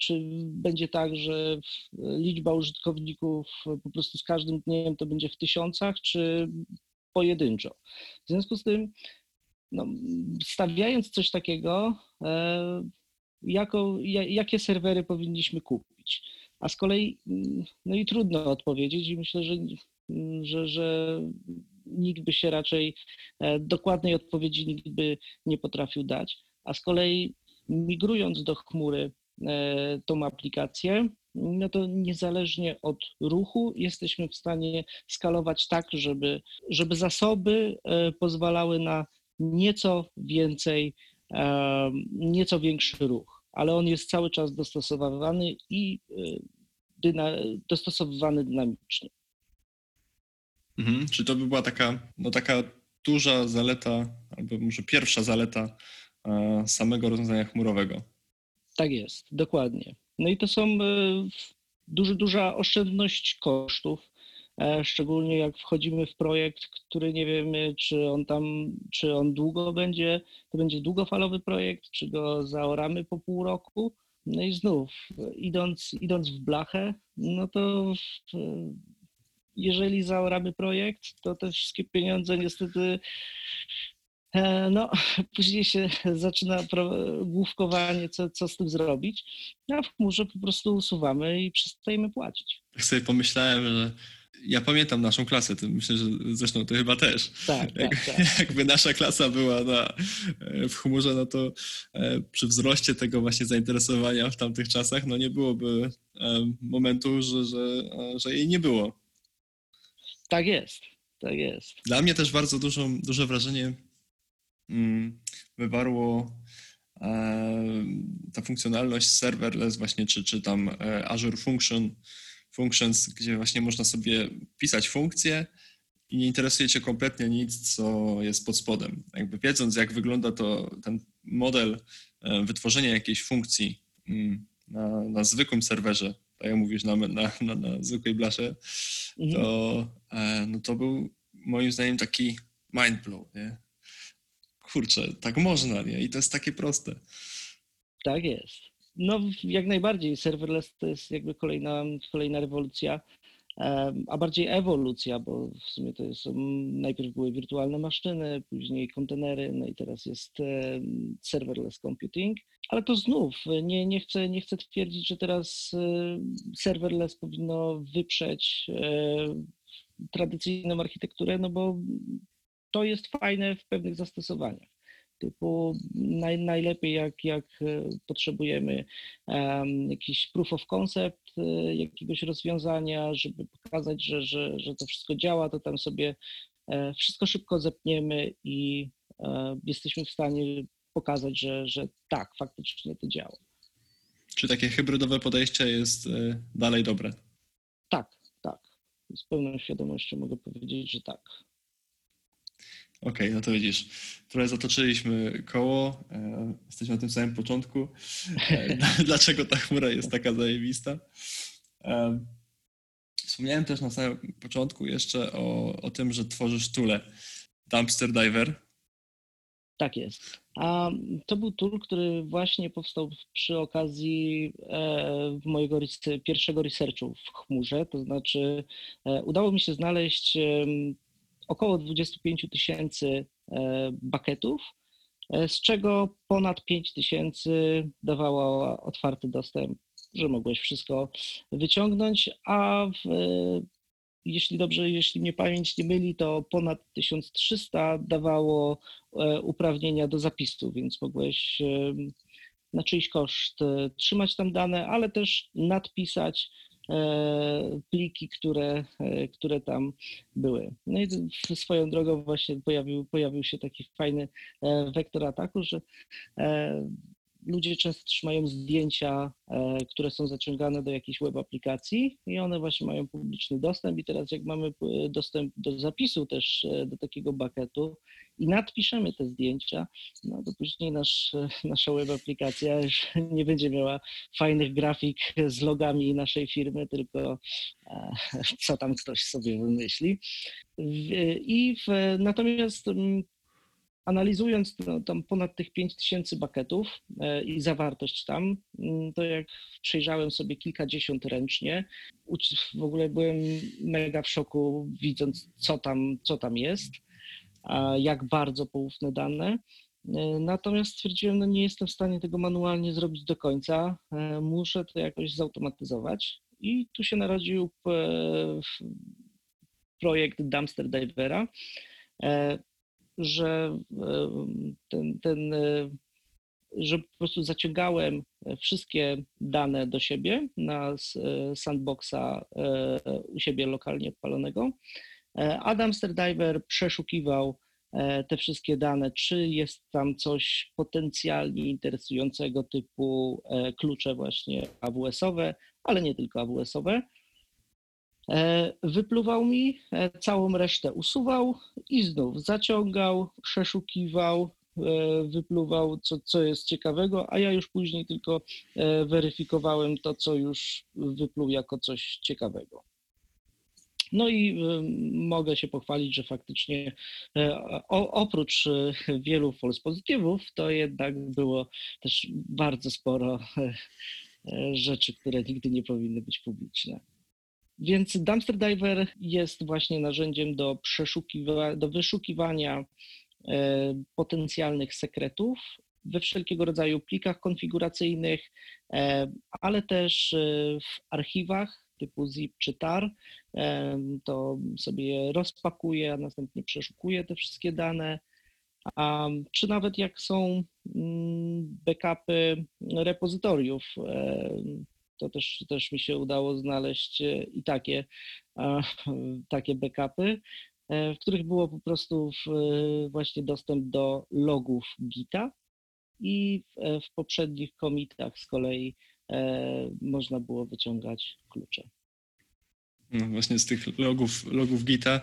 czy będzie tak, że liczba użytkowników po prostu z każdym dniem to będzie w tysiącach, czy pojedynczo. W związku z tym, no, stawiając coś takiego, e, jako, jakie serwery powinniśmy kupić? A z kolei, no i trudno odpowiedzieć i myślę, że, że, że nikt by się raczej e, dokładnej odpowiedzi nikt by nie potrafił dać. A z kolei migrując do chmury e, tą aplikację, no to niezależnie od ruchu jesteśmy w stanie skalować tak, żeby, żeby zasoby e, pozwalały na nieco więcej, nieco większy ruch, ale on jest cały czas dostosowywany i dyna, dostosowywany dynamicznie. Mhm. Czy to by była taka, no taka duża zaleta, albo może pierwsza zaleta e, samego rozwiązania chmurowego? Tak jest, dokładnie. No i to są e, duży, duża oszczędność kosztów, e, szczególnie jak wchodzimy w projekt, który nie wiemy, czy on tam, czy on długo będzie, to będzie długofalowy projekt, czy go zaoramy po pół roku. No i znów, idąc, idąc w blachę, no to jeżeli zaoramy projekt, to te wszystkie pieniądze niestety e, no, później się zaczyna główkowanie, co, co z tym zrobić, a w chmurze po prostu usuwamy i przestajemy płacić. Tak sobie pomyślałem, że ja pamiętam naszą klasę, to myślę, że zresztą ty chyba też. Tak, Jak, tak, tak. Jakby nasza klasa była na, w chmurze, no to e, przy wzroście tego właśnie zainteresowania w tamtych czasach, no nie byłoby e, momentu, że, że, że jej nie było. Tak jest, tak jest. Dla mnie też bardzo dużo, duże wrażenie mm, wywarło e, ta funkcjonalność serverless właśnie, czy, czy tam e, Azure Function, Functions, gdzie właśnie można sobie pisać funkcje i nie interesuje cię kompletnie nic, co jest pod spodem. Jakby wiedząc, jak wygląda to ten model e, wytworzenia jakiejś funkcji mm, na, na zwykłym serwerze, tak jak mówisz, na, na, na, na zwykłej blasze, mhm. to, e, no to był moim zdaniem taki mindblow, nie? Kurczę, tak można, nie? I to jest takie proste. Tak jest. No jak najbardziej. Serverless to jest jakby kolejna, kolejna rewolucja. A bardziej ewolucja, bo w sumie to jest, najpierw były wirtualne maszyny, później kontenery, no i teraz jest serverless computing, ale to znów nie, nie, chcę, nie chcę twierdzić, że teraz serverless powinno wyprzeć tradycyjną architekturę, no bo to jest fajne w pewnych zastosowaniach typu naj, najlepiej jak, jak e, potrzebujemy um, jakiś proof of concept e, jakiegoś rozwiązania, żeby pokazać, że, że, że to wszystko działa, to tam sobie e, wszystko szybko zepniemy i jesteśmy w stanie pokazać, że, że tak, faktycznie to działa. Czy takie hybrydowe podejście jest dalej dobre? Tak, tak. Z pełną świadomością mogę powiedzieć, że tak. Okej, okay, no to widzisz, trochę zatoczyliśmy koło, e, jesteśmy na tym samym początku. E, dlaczego ta chmura jest taka zajebista? E, wspomniałem też na samym początku jeszcze o, o tym, że tworzysz tule Dumpster Diver. Tak jest. A to był tool, który właśnie powstał przy okazji e, mojego pierwszego researchu w chmurze. To znaczy, e, udało mi się znaleźć około 25 tysięcy e, baketów, e, z czego ponad 5 tysięcy dawało otwarty dostęp, że mogłeś wszystko wyciągnąć, a w, e, jeśli dobrze, jeśli mnie pamięć nie myli, to ponad 1300 dawało uprawnienia do zapisu, więc mogłeś na czyjś koszt trzymać tam dane, ale też nadpisać pliki, które, e, które tam były. No i swoją drogą właśnie pojawił, pojawił się taki fajny e, wektor ataku, że ludzie często trzymają zdjęcia, e, które są zaciągane do jakiejś web aplikacji i one właśnie mają publiczny dostęp i teraz jak mamy e, dostęp do zapisu też e, do takiego bucketu i nadpiszemy te zdjęcia, no to później nasz, nasza web aplikacja już nie będzie miała fajnych grafik z logami naszej firmy, tylko co tam ktoś sobie wymyśli. I w, natomiast mm, analizując no, tam ponad tych 5000 bucketów e, i zawartość tam, mm, to jak przejrzałem sobie kilkadziesiąt ręcznie, w ogóle byłem mega w szoku, widząc co tam, co tam jest, jak bardzo poufne dane. E, natomiast stwierdziłem, no nie jestem w stanie tego manualnie zrobić do końca, e, muszę to jakoś zautomatyzować. I tu się narodził projekt Dumpster Divera że ten, ten, e, że po prostu zaciągałem wszystkie dane do siebie na e, sandboxa e, u siebie lokalnie odpalonego. A Dumpster Diver przeszukiwał te wszystkie dane, czy jest tam coś potencjalnie interesującego typu klucze właśnie AWS-owe, ale nie tylko AWS-owe. E, wypluwał mi, e, całą resztę usuwał i znów zaciągał, przeszukiwał, e, wypluwał, co, co jest ciekawego, a ja już później tylko weryfikowałem to, co już wypluł jako coś ciekawego. No i mogę się pochwalić, że faktycznie oprócz wielu false pozytywów, to jednak było też bardzo sporo rzeczy, które nigdy nie powinny być publiczne. Więc Dumpster Diver jest właśnie narzędziem do, przeszukiwa- do wyszukiwania e, potencjalnych sekretów we wszelkiego rodzaju plikach konfiguracyjnych, e, ale też e, w archiwach typu zip czy tar. To sobie je rozpakuje, a następnie przeszukuje te wszystkie dane. Czy nawet jak są mm, backupy repozytoriów to też, też mi się udało znaleźć e, i takie, takie backupy, e, w których było po prostu w, właśnie dostęp do logów Gita i w, w poprzednich komitach z kolei e, można było wyciągać klucze. No właśnie z tych logów, logów Gita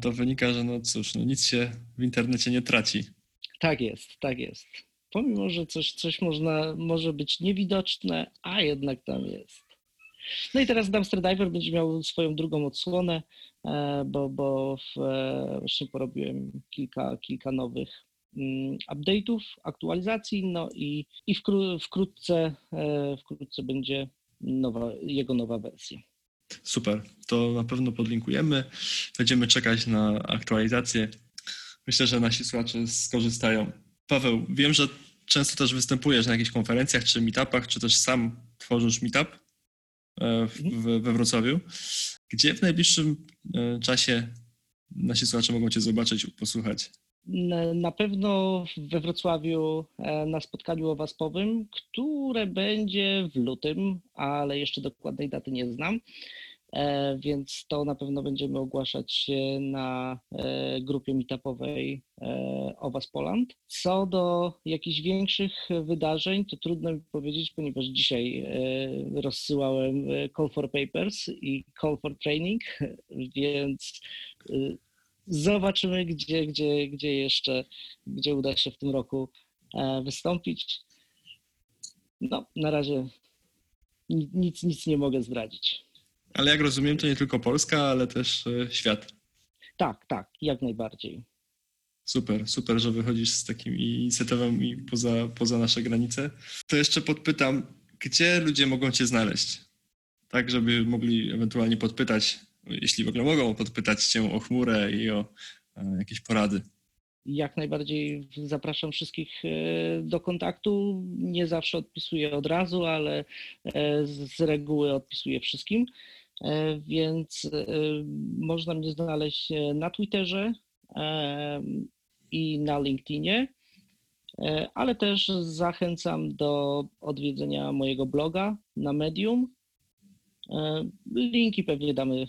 to wynika, że no cóż, no nic się w internecie nie traci. Tak jest, tak jest pomimo, że coś, coś można, może być niewidoczne, a jednak tam jest. No i teraz Dumpster Diver będzie miał swoją drugą odsłonę, e, bo, bo w, e, właśnie porobiłem kilka, kilka nowych mm, update'ów, aktualizacji, no i, i wkró wkrótce, e, wkrótce będzie nowa, jego nowa wersja. Super, to na pewno podlinkujemy. Będziemy czekać na aktualizację. Myślę, że nasi słuchacze skorzystają. Paweł, wiem, że często też występujesz na jakichś konferencjach czy meetupach, czy też sam tworzysz meetup e, w, we Wrocławiu. Gdzie w najbliższym e, czasie nasi słuchacze mogą Cię zobaczyć, posłuchać? Na pewno we Wrocławiu e, na spotkaniu owaspowym, które będzie w lutym, ale jeszcze dokładnej daty nie znam. E, więc to na pewno będziemy ogłaszać na e, grupie meetupowej Owas Poland. Co do jakichś większych wydarzeń, to trudno mi powiedzieć, ponieważ dzisiaj rozsyłałem Call for Papers i Call for Training, więc zobaczymy, gdzie, gdzie, gdzie jeszcze, gdzie uda się w tym roku e, wystąpić. No, na razie nic, nic nie mogę zdradzić. Ale jak rozumiem, to nie tylko Polska, ale też e, świat. Tak, tak, jak najbardziej. Super, super, że wychodzisz z takimi inicjatywami poza, poza nasze granice. To jeszcze podpytam, gdzie ludzie mogą Cię znaleźć? Tak, żeby mogli ewentualnie podpytać jeśli w ogóle mogą podpytać Cię o chmurę i o e, jakieś porady. Jak najbardziej zapraszam wszystkich e, do kontaktu. Nie zawsze odpisuję od razu, ale z reguły odpisuję wszystkim. Więc można mnie znaleźć na Twitterze i na LinkedInie, ale też zachęcam do odwiedzenia mojego bloga na Medium E, linki pewnie damy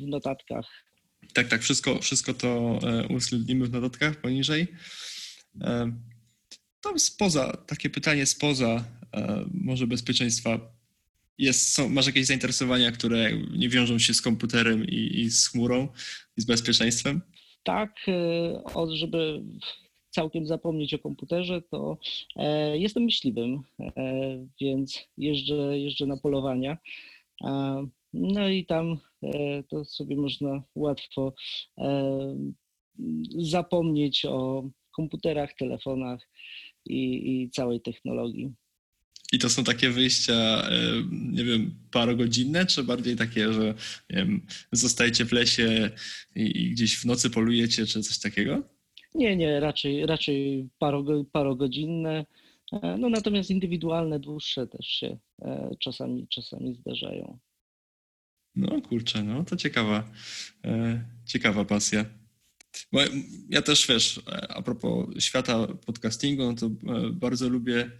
w notatkach. Tak, tak, wszystko, wszystko to e, uwzględnimy w notatkach poniżej. E, tam spoza, takie pytanie spoza może bezpieczeństwa. Jest, są, masz jakieś zainteresowania, które nie wiążą się z komputerem i, i z chmurą i z bezpieczeństwem? Tak, żeby całkiem zapomnieć o komputerze, to e, jestem myśliwym, e, więc jeżdżę, jeżdżę na polowania. No i tam e, to sobie można łatwo zapomnieć o komputerach, telefonach i, i całej technologii. I to są takie wyjścia, nie wiem, parogodzinne, czy bardziej takie, że nie wiem, zostajecie w lesie i, i gdzieś w nocy polujecie, czy coś takiego? Nie, nie, raczej, raczej paro, parogodzinne. E, no natomiast indywidualne, dłuższe też się e, czasami, czasami zdarzają. No kurczę, no to ciekawa, e, ciekawa pasja. Bo ja też, wiesz, a propos świata podcastingu, no to bardzo lubię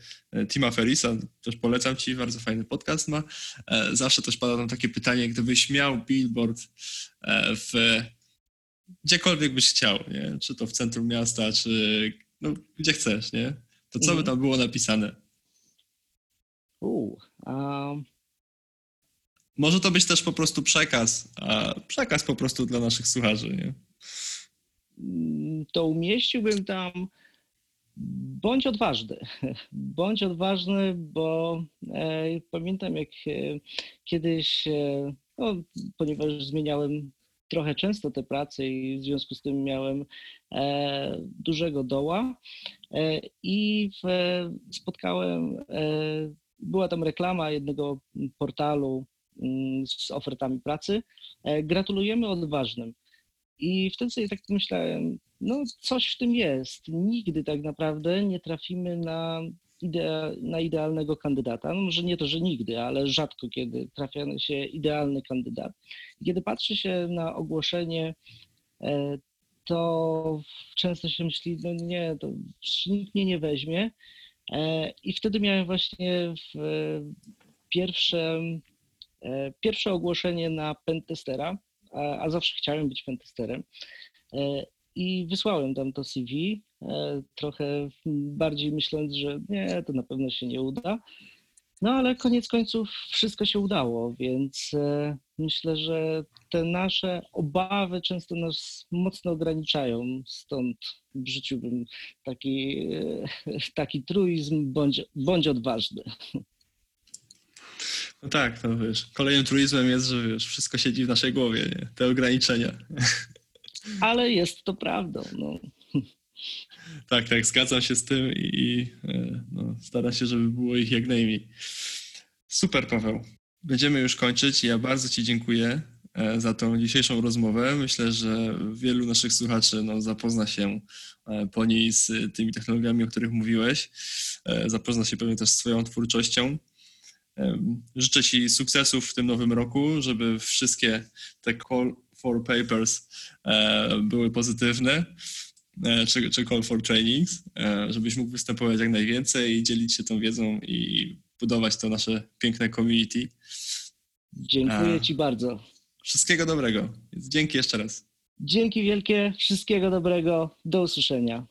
Tima Ferrisa, też polecam ci, bardzo fajny podcast ma. Zawsze też pada tam takie pytanie, gdybyś miał billboard w gdziekolwiek byś chciał, nie? Czy to w centrum miasta, czy no, gdzie chcesz, nie? To co by mhm. tam było napisane? U, um... Może to być też po prostu przekaz, a przekaz po prostu dla naszych słuchaczy, nie? Mm, to umieściłbym tam bądź odważny. Bądź odważny, bo e, pamiętam jak e, kiedyś, e, no, ponieważ zmieniałem trochę często te prace i w związku z tym miałem dużego doła i spotkałem, była tam reklama jednego portalu mm, z ofertami pracy. Gratulujemy odważnym. I wtedy sobie tak myślałem, no coś w tym jest. Nigdy tak naprawdę nie trafimy na idea, na idealnego kandydata. No może nie to, że nigdy, ale rzadko kiedy trafia się idealny kandydat. Kiedy patrzy się na ogłoszenie, e, to często się myśli, no nie, to nikt mnie nie weźmie. E, I wtedy miałem właśnie pierwsze, e, pierwsze ogłoszenie na pentestera, a, a zawsze chciałem być pentesterem. I wysłałem tam to CV, e, trochę bardziej myśląc, że nie, to na pewno się nie uda. No ale koniec końców wszystko się udało, więc e, myślę, że te nasze obawy często nas mocno ograniczają. Stąd wrzuciłbym taki, e, taki truizm, bądź, bądź odważny. No tak, no wiesz, kolejnym truizmem jest, że wiesz, wszystko siedzi w naszej głowie, nie? te ograniczenia. ale jest to prawdą. No. Tak, tak, zgadzam się z tym i, i e, no, staram się, żeby było ich jak najmniej. Super, Paweł. będziemy już kończyć. Ja bardzo Ci dziękuję e, za tą dzisiejszą rozmowę. Myślę, że wielu naszych słuchaczy no, zapozna się e, po niej z tymi technologiami, o których mówiłeś. Zapozna się pewnie też z Twoją twórczością. Życzę Ci sukcesów w tym nowym roku, żeby wszystkie te call for papers e, były pozytywne, e, czy, czy call for trainings, e, żebyś mógł występować jak najwięcej i dzielić się tą wiedzą i budować to nasze piękne community. Dziękuję. Ci bardzo. Wszystkiego dobrego. Dzięki jeszcze raz. Dzięki wielkie, wszystkiego dobrego, do usłyszenia.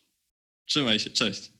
Trzymaj się, cześć.